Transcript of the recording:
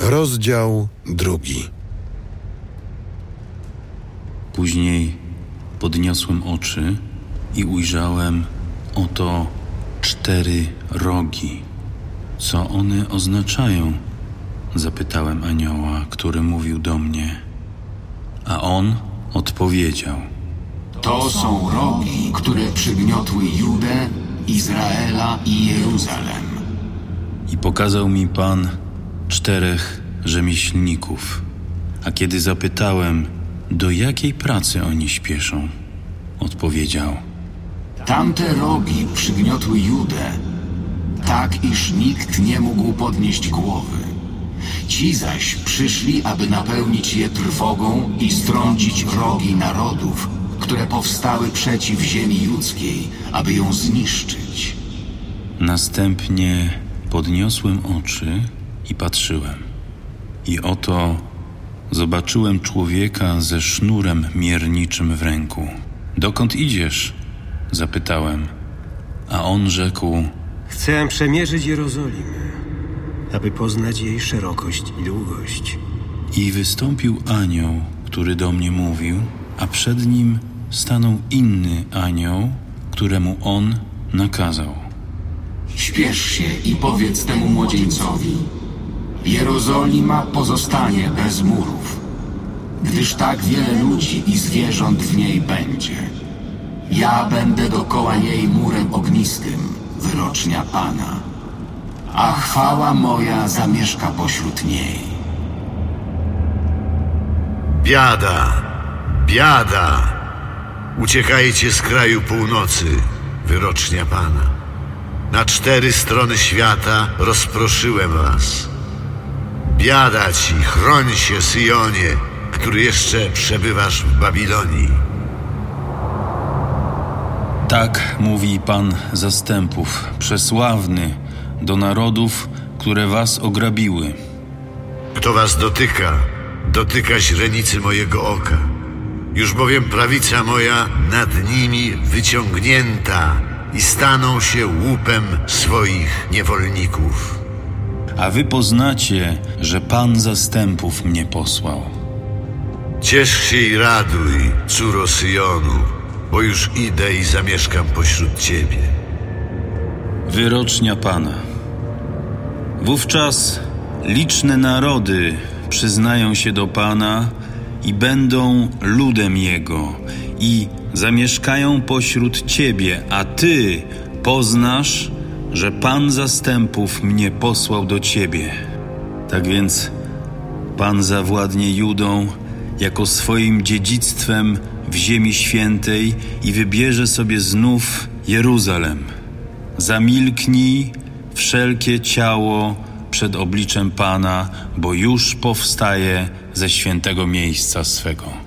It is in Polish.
Rozdział drugi. Później podniosłem oczy i ujrzałem oto cztery rogi. Co one oznaczają? Zapytałem anioła, który mówił do mnie. A on odpowiedział: To są rogi, które przygniotły Judę, Izraela i Jeruzalem. I pokazał mi pan czterech rzemieślników. A kiedy zapytałem, do jakiej pracy oni śpieszą, odpowiedział: Tamte rogi przygniotły Judę, tak iż nikt nie mógł podnieść głowy. Ci zaś przyszli, aby napełnić je trwogą i strącić rogi narodów, które powstały przeciw ziemi ludzkiej, aby ją zniszczyć. Następnie podniosłem oczy i patrzyłem. I oto zobaczyłem człowieka ze sznurem mierniczym w ręku. Dokąd idziesz? zapytałem. A on rzekł: Chcę przemierzyć Jerozolimę, aby poznać jej szerokość i długość. I wystąpił anioł, który do mnie mówił, a przed nim stanął inny anioł, któremu on nakazał. Śpiesz się i powiedz temu młodzieńcowi: Jerozolima pozostanie bez murów, gdyż tak wiele ludzi i zwierząt w niej będzie. Ja będę dokoła niej murem ognistym, wyrocznia Pana, a chwała moja zamieszka pośród niej. Biada, biada! Uciekajcie z kraju północy, wyrocznia Pana. Na cztery strony świata rozproszyłem was. Biada ci, chroń się, Syjonie, który jeszcze przebywasz w Babilonii. Tak mówi Pan zastępów, przesławny do narodów, które was ograbiły. Kto was dotyka, dotyka źrenicy mojego oka. Już bowiem prawica moja nad nimi wyciągnięta i staną się łupem swoich niewolników. A wy poznacie, że Pan zastępów mnie posłał. Ciesz się i raduj, córo Syjonu, bo już idę i zamieszkam pośród ciebie. Wyrocznia Pana. Wówczas liczne narody przyznają się do Pana i będą ludem Jego i zamieszkają pośród Ciebie, a Ty poznasz, że Pan zastępów mnie posłał do Ciebie. Tak więc Pan zawładnie Judą jako swoim dziedzictwem w Ziemi Świętej i wybierze sobie znów Jeruzalem. Zamilknij wszelkie ciało przed obliczem Pana, bo już powstaje ze świętego miejsca swego.